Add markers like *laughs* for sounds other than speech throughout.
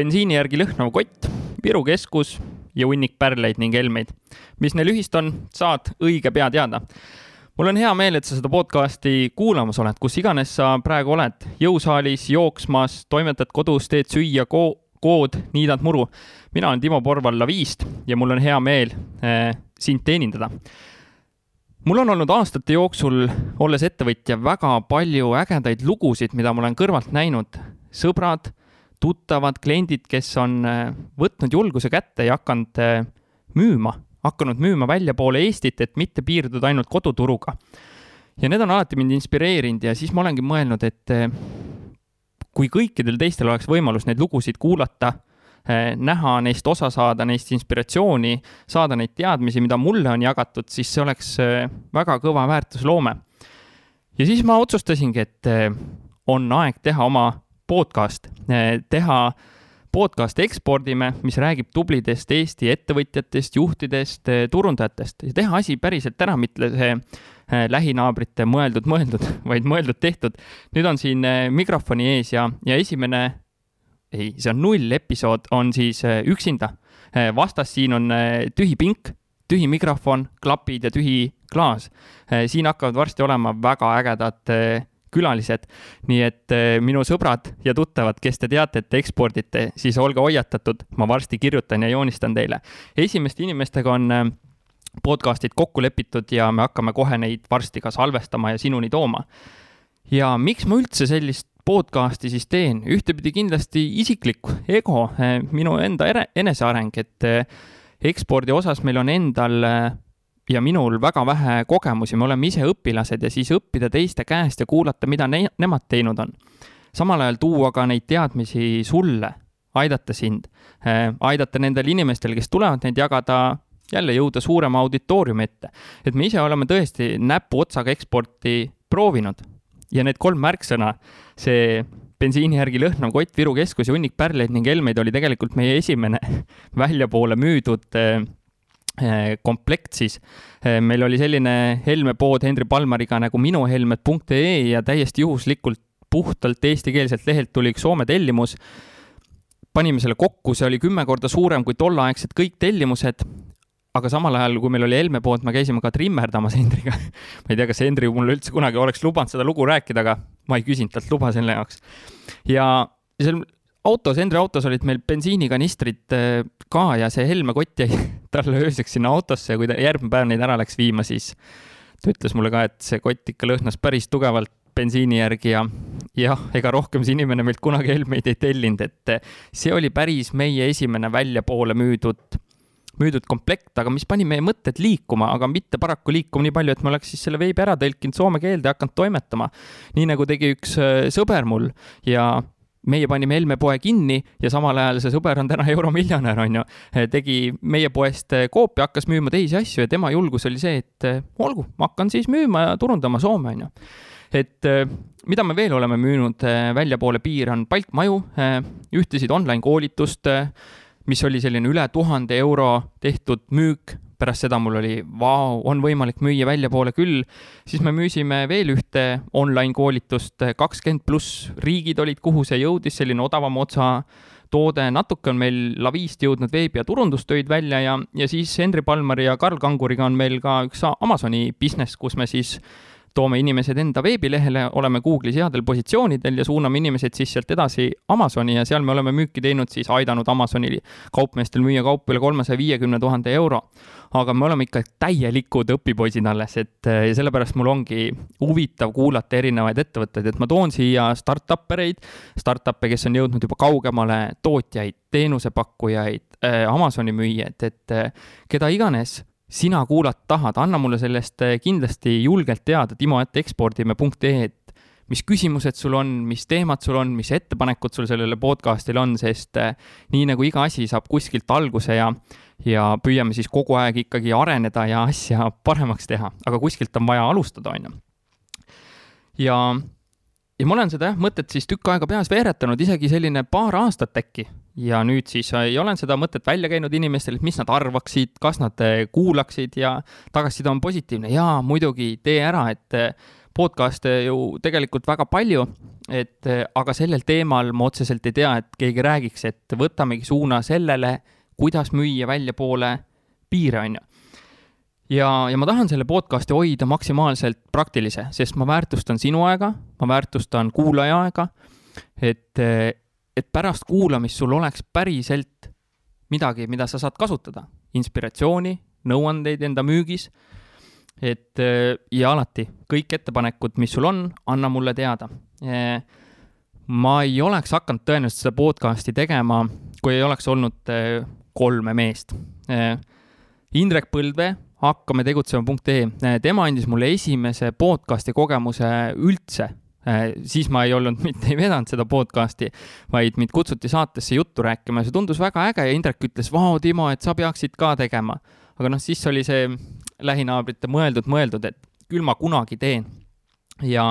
bensiini järgi lõhnav kott, Viru keskus ja hunnik pärleid ning helmeid. mis neil ühist on, saad õige pea teada. mul on hea meel, et sa seda podcasti kuulamas oled, kus iganes sa praegu oled, jõusaalis, jooksmas, toimetad kodus, teed süüa ko, kood, niidad muru. mina olen Timo Porval Lavist ja mul on hea meel äh, sind teenindada mul on olnud aastate jooksul, olles ettevõtja, väga palju ägedaid lugusid, mida ma olen kõrvalt näinud. sõbrad, tuttavad, kliendid, kes on äh, võtnud julguse kätte ja hakanud äh, müüma, hakanud müüma väljapoole Eestit, et mitte piirduda ainult koduturuga. ja need on alati mind inspireerinud ja siis ma olengi mõelnud, et äh, kui kõikidel teistel oleks võimalus neid lugusid kuulata, näha neist osa saada, neist inspiratsiooni, saada neid teadmisi, mida mulle on jagatud, siis see oleks väga kõva väärtusloome. ja siis ma otsustasingi, et on aeg teha oma podcast, eh, teha podcast ekspordime, mis räägib tublidest Eesti ettevõtjatest, juhtidest, eh, turundajatest ja teha asi päriselt ära, mitte see eh, lähinaabrite mõeldud-mõeldud, *laughs* vaid mõeldud-tehtud. nüüd on siin mikrofoni ees ja, ja esimene, ei, see on null episood, on siis üksinda. vastas siin on tühi pink, tühi mikrofon, klapid ja tühi klaas. siin hakkavad varsti olema väga ägedad külalised. nii et eh, minu sõbrad ja tuttavad, kes te teate, et te ekspordite, siis olge hoiatatud, ma varsti kirjutan ja joonistan teile. esimeste inimestega on eh, podcast'id kokku lepitud ja me hakkame kohe neid varsti ka salvestama ja sinuni tooma. ja miks ma üldse sellist podcast'i siis teen, ühtepidi kindlasti isiklik ego, eh, minu enda eneseareng, et ekspordi osas meil on endal ja minul väga vähe kogemusi, me oleme ise õpilased ja siis õppida teiste käest ja kuulata, mida ne nemad teinud on. samal ajal tuua ka neid teadmisi sulle, aidata sind äh,, aidata nendel inimestel, kes tulevad neid jagada, jälle jõuda suurema auditooriumi ette. et me ise oleme tõesti näpuotsaga eksporti proovinud ja need kolm märksõna, see bensiini järgi lõhnav kott, Viru keskus ja hunnik pärleid ning helmeid oli tegelikult meie esimene *laughs* väljapoole müüdud äh, Eh, komplekt siis. Eh, meil oli selline helmepood Henri Palmariga nagu minuhelmed.ee ja täiesti juhuslikult puhtalt eestikeelselt lehelt tuli üks Soome tellimus. panime selle kokku, see oli kümme korda suurem kui tolleaegsed kõik tellimused. aga samal ajal, kui meil oli helmepood, me käisime ka trimmerdamas Hendriga *laughs* ma ei tea, kas Hendri mulle üldse kunagi oleks lubanud seda lugu rääkida, aga ma ei küsinud talt luba selle jaoks. ja seal autos, Hendri autos olid meil bensiinikanistrid äh, ka ja see helmekott jäi *laughs* talle ööseks sinna autosse ja kui ta järgmine päev neid ära läks viima, siis ta ütles mulle ka, et see kott ikka lõhnas päris tugevalt bensiini järgi ja jah, ega rohkem see inimene meilt kunagi helmeid ei tellinud, et äh, see oli päris meie esimene väljapoole müüdud, müüdud komplekt, aga mis pani meie mõtted liikuma, aga mitte paraku liikuma nii palju, et me oleks siis selle veebi ära tõlkinud soome keelde ja hakanud toimetama. nii nagu tegi üks äh, sõber mul ja meie panime Helme poe kinni ja samal ajal see sõber on täna *laughs* euromiljonär, on ju, tegi meie poest koopia, hakkas müüma teisi asju ja tema julgus oli see, et olgu, ma hakkan siis müüma ja turundama Soome, on ju. et mida me veel oleme müünud väljapoole piir, on palkmaju, ühtesid online koolitust, mis oli selline üle tuhande euro tehtud müük pärast seda mul oli, vau, on võimalik müüa väljapoole küll. siis me müüsime veel ühte online koolitust, kakskümmend pluss riigid olid, kuhu see jõudis, selline odavam otsa toode, natuke on meil Lavist jõudnud veebi- ja turundustöid välja ja, ja siis Henri Palmari ja Karl Kanguriga on meil ka üks Amazoni business, kus me siis toome inimesed enda veebilehele, oleme Google'is headel positsioonidel ja suuname inimesed siis sealt edasi Amazoni ja seal me oleme müüki teinud siis, aidanud Amazoni kaupmeestel müüa kaupa üle kolmesaja viiekümne tuhande euro. aga me oleme ikka täielikud õpipoisid alles, et ja sellepärast mul ongi huvitav kuulata erinevaid ettevõtteid, et ma toon siia startup ereid, startup'e, kes on jõudnud juba kaugemale, tootjaid, teenusepakkujaid, äh, Amazoni müüjaid, et äh, keda iganes sina kuulata tahad, anna mulle sellest eh, kindlasti julgelt teada, timo.ekspordime.ee, et mis küsimused sul on, mis teemad sul on, mis ettepanekud sul sellele podcast'ile on, sest eh, nii nagu iga asi saab kuskilt alguse ja, ja püüame siis kogu aeg ikkagi areneda ja asja paremaks teha, aga kuskilt on vaja alustada, on ju. ja, ja ma olen seda jah, mõtet siis tükk aega peas veeretanud, isegi selline paar aastat äkki ja nüüd siis ei olen seda mõtet välja käinud inimestele, et mis nad arvaksid, kas nad eh, kuulaksid ja tagasiside on positiivne. jaa, muidugi, tee ära, et eh, podcast'e ju tegelikult väga palju, et aga sellel teemal ma otseselt ei tea, et keegi räägiks, et võtamegi suuna sellele, kuidas müüa väljapoole piire, on ju ja, ja ma tahan selle podcast'i hoida maksimaalselt praktilise, sest ma väärtustan sinu aega, ma väärtustan kuulaja aega, et, et pärast kuulamist sul oleks päriselt midagi, mida sa saad kasutada, inspiratsiooni, nõuandeid enda müügis, et ja alati, kõik ettepanekud, mis sul on, anna mulle teada. ma ei oleks hakanud tõenäoliselt seda podcast'i tegema, kui ei oleks olnud kolme meest. Indrek Põldvee hakkame tegutsema.ee, tema andis mulle esimese podcast'i kogemuse üldse. Siis ma ei olnud, *laughs* mitte ei vedanud seda podcast'i, vaid mind kutsuti saatesse juttu rääkima ja see tundus väga äge ja Indrek ütles, vau, Timo, et sa peaksid ka tegema. aga noh, siis oli see lähinaabrite mõeldud-mõeldud, et küll ma kunagi teen ja,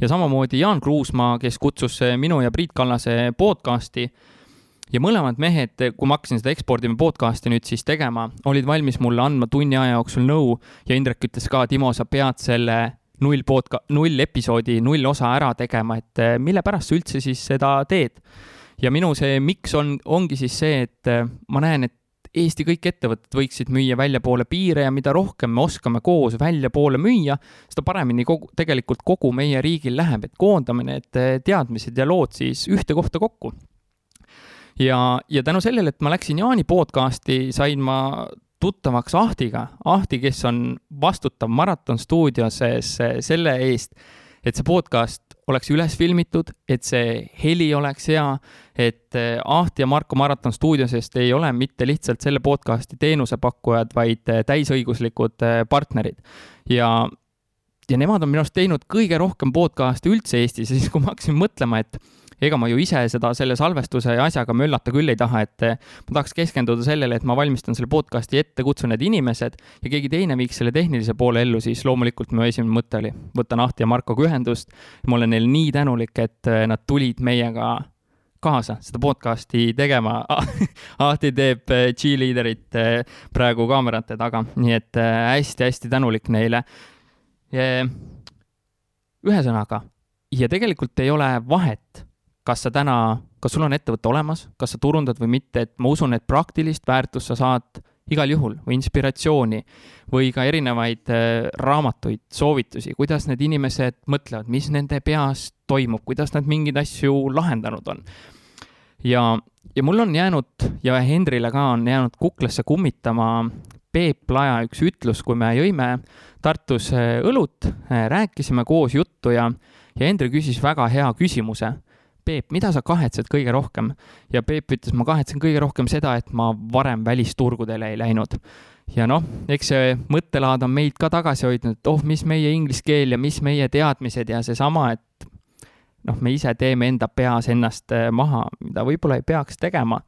ja samamoodi Jaan Kruusmaa, kes kutsus minu ja Priit Kallase podcast'i ja mõlemad mehed, kui ma hakkasin seda Ekspordime podcast'i nüüd siis tegema, olid valmis mulle andma tunni aja jooksul nõu ja Indrek ütles ka, Timo, sa pead selle null podca-, null episoodi, null osa ära tegema, et eh, mille pärast sa üldse siis seda teed. ja minu see miks on, ongi siis see, et eh, ma näen, et Eesti kõik ettevõtted võiksid müüa väljapoole piire ja mida rohkem me oskame koos väljapoole müüa, seda paremini kogu, tegelikult kogu meie riigil läheb, et koondame need eh, teadmised ja lood siis ühte kohta kokku ja, ja tänu sellele, et ma läksin Jaani podcast'i, sain ma tuttavaks Ahtiga. Ahti, kes on vastutav Maraton stuudios selle eest, et see podcast oleks üles filmitud, et see heli oleks hea, et eh, Ahti ja Marko Maraton stuudiosest ei ole mitte lihtsalt selle podcast'i teenusepakkujad, vaid eh, täisõiguslikud eh, partnerid. ja, ja nemad on minu arust teinud kõige rohkem podcast'e üldse Eestis ja siis, kui ma hakkasin mõtlema, et ega ma ju ise seda selle salvestuse asjaga möllata küll ei taha, et eh, ma tahaks keskenduda sellele, et ma valmistan selle podcast'i ette, kutsun need inimesed ja keegi teine viiks selle tehnilise poole ellu, siis loomulikult mu esimene mõte oli, võtan Ahti ja Markoga ühendust. ma olen neile nii tänulik, et eh, nad tulid meiega kaasa seda podcast'i tegema *laughs* Ahti teeb eh, cheerleaderit praegu kaamerate taga, nii et hästi-hästi tänulik neile. ühesõnaga, ja tegelikult ei ole vahet kas sa täna, kas sul on ettevõte olemas, kas sa turundad või mitte, et ma usun, et praktilist väärtust sa saad igal juhul või inspiratsiooni või ka erinevaid äh, raamatuid, soovitusi, kuidas need inimesed mõtlevad, mis nende peas toimub, kuidas nad mingeid asju lahendanud on. ja, ja mul on jäänud ja Hendrile ka on jäänud kuklasse kummitama Peep Laja üks ütlus, kui me jõime Tartus äh, õlut, äh, rääkisime koos juttu ja, ja Hendrik küsis väga hea küsimuse Peep, mida sa kahetsed kõige rohkem? ja Peep ütles, ma kahetsen kõige rohkem seda, et ma varem välisturgudele ei läinud. ja noh, eks see mõttelaad on meid ka tagasi hoidnud, et oh, mis meie inglise keel ja mis meie teadmised ja seesama, et noh, me ise teeme enda peas ennast äh, maha, mida võib-olla ei peaks tegema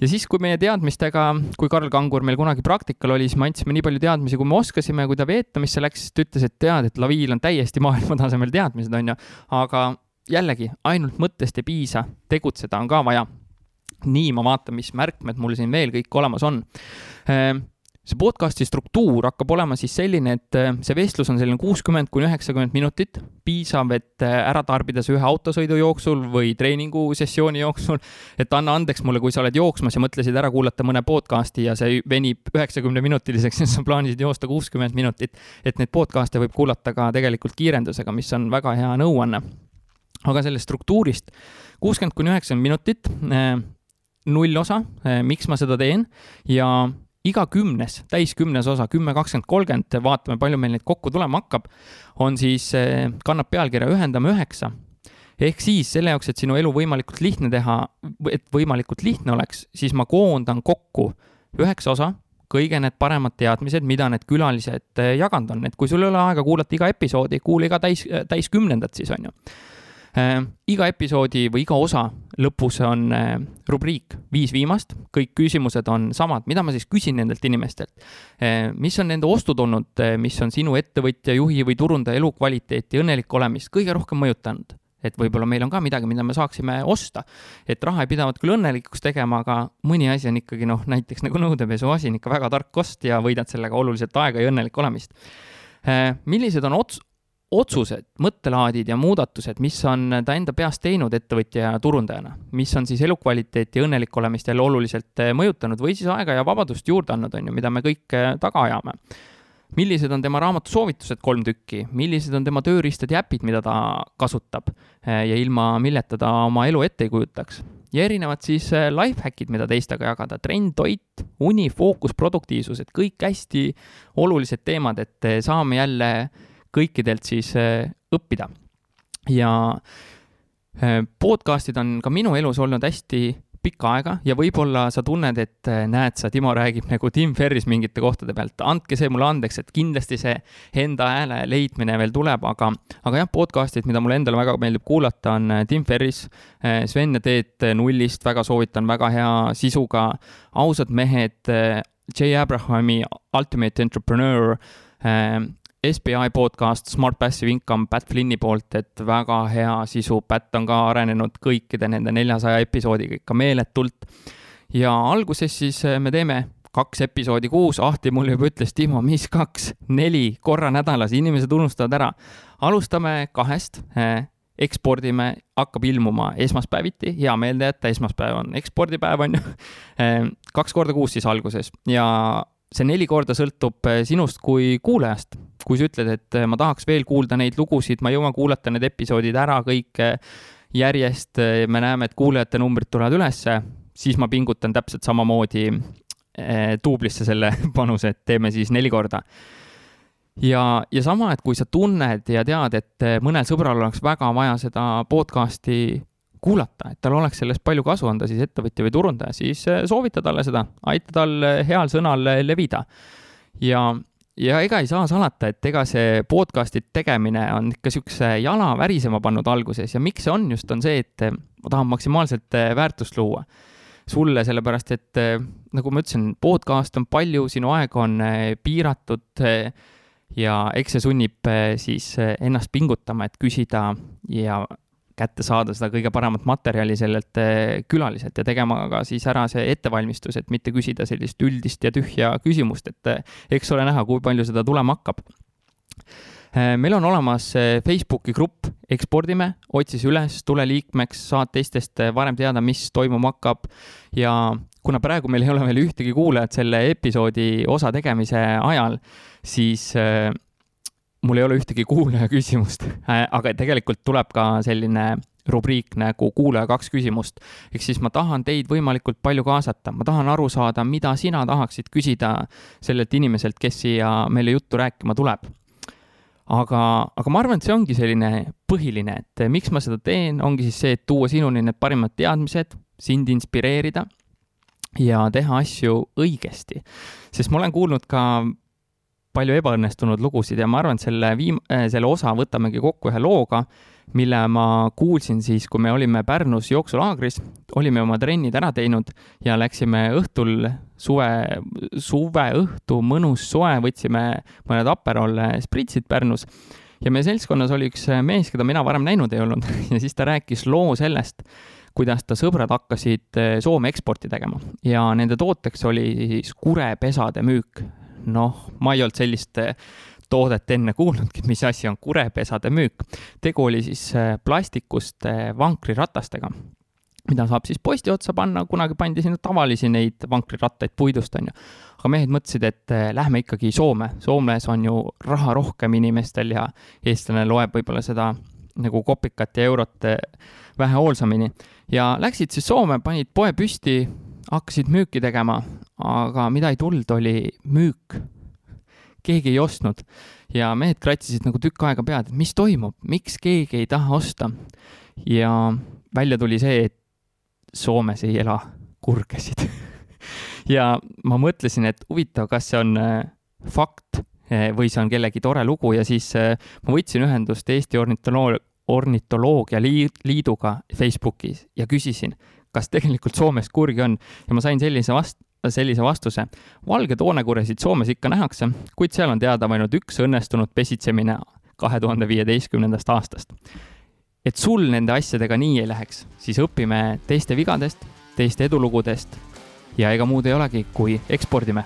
ja siis, kui meie teadmistega, kui Karl Kangur meil kunagi praktikal oli, siis me andsime nii palju teadmisi, kui me oskasime, kui ta Vietnamisse läks, siis ta ütles, et tead, et Laviil on täiesti maailmatasemel teadmised, on ju, aga jällegi, ainult mõttest ei piisa, tegutseda on ka vaja. nii, ma vaatan, mis märkmed mul siin veel kõik olemas on. Ehm, see podcast'i struktuur hakkab olema siis selline, et eh, see vestlus on selline kuuskümmend kuni üheksakümmend minutit, piisav, et eh, ära tarbida see ühe autosõidu jooksul või treeningusessiooni jooksul. et anna andeks mulle, kui sa oled jooksmas ja mõtlesid ära kuulata mõne podcast'i ja see venib üheksakümne minutiliseks ja sa plaanisid joosta kuuskümmend minutit. et neid podcast'e võib kuulata ka tegelikult kiirendusega, mis on väga hea nõuanne aga sellest struktuurist kuuskümmend kuni üheksakümmend minutit, äh, null osa, äh, miks ma seda teen ja iga kümnes, täiskümnes osa, kümme, kakskümmend, kolmkümmend, vaatame, palju meil neid kokku tulema hakkab, on siis, äh, kannab pealkirja Ühendame üheksa. ehk siis selle jaoks, et sinu elu võimalikult lihtne teha, et võimalikult lihtne oleks, siis ma koondan kokku üheksa osa, kõige need paremad teadmised, mida need külalised jaganud on, et kui sul ei ole aega kuulata iga episoodi, kuula iga täis, täiskümnendat siis on ju. Iga episoodi või iga osa lõpus on äh, rubriik Viis viimast, kõik küsimused on samad, mida ma siis küsin nendelt inimestelt äh,. mis on nende ostud olnud äh,, mis on sinu ettevõtja, juhi või turundaja elukvaliteeti, õnnelik olemist kõige rohkem mõjutanud? et võib-olla meil on ka midagi, mida me saaksime osta. et raha ei pidavat küll õnnelikuks tegema, aga mõni asi on ikkagi noh, näiteks nagu nõudepesu asi on ikka väga tark ost ja võidad sellega oluliselt aega ja õnnelik olemist. Äh, millised on ots-, otsused, mõttelaadid ja muudatused, mis on ta enda peas teinud ettevõtja ja turundajana, mis on siis elukvaliteeti ja õnnelik olemist jälle oluliselt mõjutanud või siis aega ja vabadust juurde andnud, on ju, mida me kõik taga ajame? Millised on tema raamatu soovitused, kolm tükki, millised on tema tööriistad ja äpid, mida ta kasutab ja ilma milleta ta oma elu ette ei kujutaks. ja erinevad siis äh, life hack'id, mida teistega jagada, trenn, toit, uni, fookus, produktiivsus, et kõik hästi olulised teemad, et äh, saame jälle kõikidelt siis äh, õppida. ja podcast'id on ka minu elus olnud hästi pikka aega ja võib-olla sa tunned, et äh, näed sa, Timo räägib nagu Tim Ferris mingite kohtade pealt, andke see mulle andeks, et kindlasti see enda hääle leidmine veel tuleb, aga, aga jah, podcast'id, mida mulle endale väga meeldib kuulata, on Tim Ferris, Sven ja Teet Nullist, väga soovitan, väga hea sisuga, ausad mehed, Jay Abrahami Ultimate Entrepreneur SBI podcast Smart Passive Income Pat Flinni poolt, et väga hea sisu, Pat on ka arenenud kõikide nende neljasaja episoodiga ikka meeletult. ja alguses siis eh, me teeme kaks episoodi kuus, Ahti mulle juba ütles, Timo, mis kaks, neli korra nädalas, inimesed unustavad ära. alustame kahest eh, ekspordime, hakkab ilmuma esmaspäeviti, hea meelde jätta, esmaspäev on ekspordipäev, on ju. *laughs* Eh, kaks korda kuus siis alguses ja see neli korda sõltub sinust kui kuulajast kui sa ütled, et äh, ma tahaks veel kuulda neid lugusid, ma jõuan kuulata need episoodid ära kõik järjest, äh, me näeme, et kuulajate numbrid tulevad ülesse, siis ma pingutan täpselt samamoodi duublisse selle *laughs* panuse, et teeme siis neli korda. ja, ja sama, et kui sa tunned ja tead, et mõnel sõbral oleks väga vaja seda podcast'i kuulata, et tal oleks sellest palju kasu, on ta siis ettevõtja või turundaja, siis soovita talle seda, aita tal heal sõnal levida. ja ja ega ei saa salata, et ega see podcast'i tegemine on ikka niisuguse jala värisema pannud alguses ja miks see on just, on see, et ma tahan maksimaalselt eh, väärtust luua sulle, sellepärast et eh, nagu ma ütlesin, podcast on palju, sinu aeg on eh, piiratud ja eks see sunnib siis ennast pingutama, et küsida ja kätte saada seda kõige paremat materjali sellelt eh, külaliselt ja tegema ka siis ära see ettevalmistus, et mitte küsida sellist üldist ja tühja küsimust, et eh, eks ole näha, kui palju seda tulema hakkab. Eh, meil on olemas Facebooki grupp Ekspordime, otsi see üles, tule liikmeks, saad teistest varem teada, mis toimuma hakkab ja kuna praegu meil ei ole veel ühtegi kuulajat selle episoodi osa tegemise ajal, siis mul ei ole ühtegi kuulaja küsimust, äh, aga tegelikult tuleb ka selline rubriik nagu kuulaja kaks küsimust. ehk siis ma tahan teid võimalikult palju kaasata, ma tahan aru saada, mida sina tahaksid küsida sellelt inimeselt, kes siia meile juttu rääkima tuleb. aga, aga ma arvan, et see ongi selline põhiline, et miks ma seda teen, ongi siis see, et tuua sinuni need parimad teadmised, sind inspireerida ja teha asju õigesti. sest ma olen kuulnud ka palju ebaõnnestunud lugusid ja ma arvan, et selle viim-, äh, selle osa võtamegi kokku ühe looga, mille ma kuulsin siis, kui me olime Pärnus jooksulaagris, olime oma trennid ära teinud ja läksime õhtul suve, suveõhtu, mõnus soe, võtsime mõned Aperol spritsid Pärnus. Ja meie seltskonnas oli üks mees, keda mina varem näinud ei olnud *laughs* ja siis ta rääkis loo sellest, kuidas ta sõbrad hakkasid Soome eksporti tegema. Ja nende tooteks oli siis kurepesade müük noh, ma ei olnud sellist eh, toodet enne kuulnudki, mis asi on kurepesade müük. tegu oli siis eh, plastikust eh, vankriratastega, mida saab siis posti otsa panna, kunagi pandi sinna tavalisi neid vankrirattaid puidust, on ju. aga mehed mõtlesid, et lähme ikkagi Soome, Soomes on ju raha rohkem inimestel ja eestlane loeb võib-olla seda nagu kopikat ja eurot vähe hoolsamini. ja läksid siis Soome, panid poe püsti, hakkasid müüki tegema, aga mida ei tulnud, oli müük. keegi ei ostnud ja mehed kratsisid nagu tükk aega pead, et mis toimub, miks keegi ei taha osta. ja välja tuli see, et Soomes ei ela kurgesid *laughs* ja ma mõtlesin, et huvitav, kas see on äh, fakt äh, või see on kellegi tore lugu ja siis äh, ma võtsin ühendust Eesti ornitoloog, ornitoloogia liiduga Facebookis ja küsisin, kas tegelikult Soomes kurgi on ja ma sain sellise vast-, sellise vastuse. valge toonekuresid Soomes ikka nähakse, kuid seal on teada ainult üks õnnestunud pesitsemine kahe tuhande viieteistkümnendast aastast. et sul nende asjadega nii ei läheks, siis õpime teiste vigadest, teiste edulugudest ja ega muud ei olegi, kui ekspordime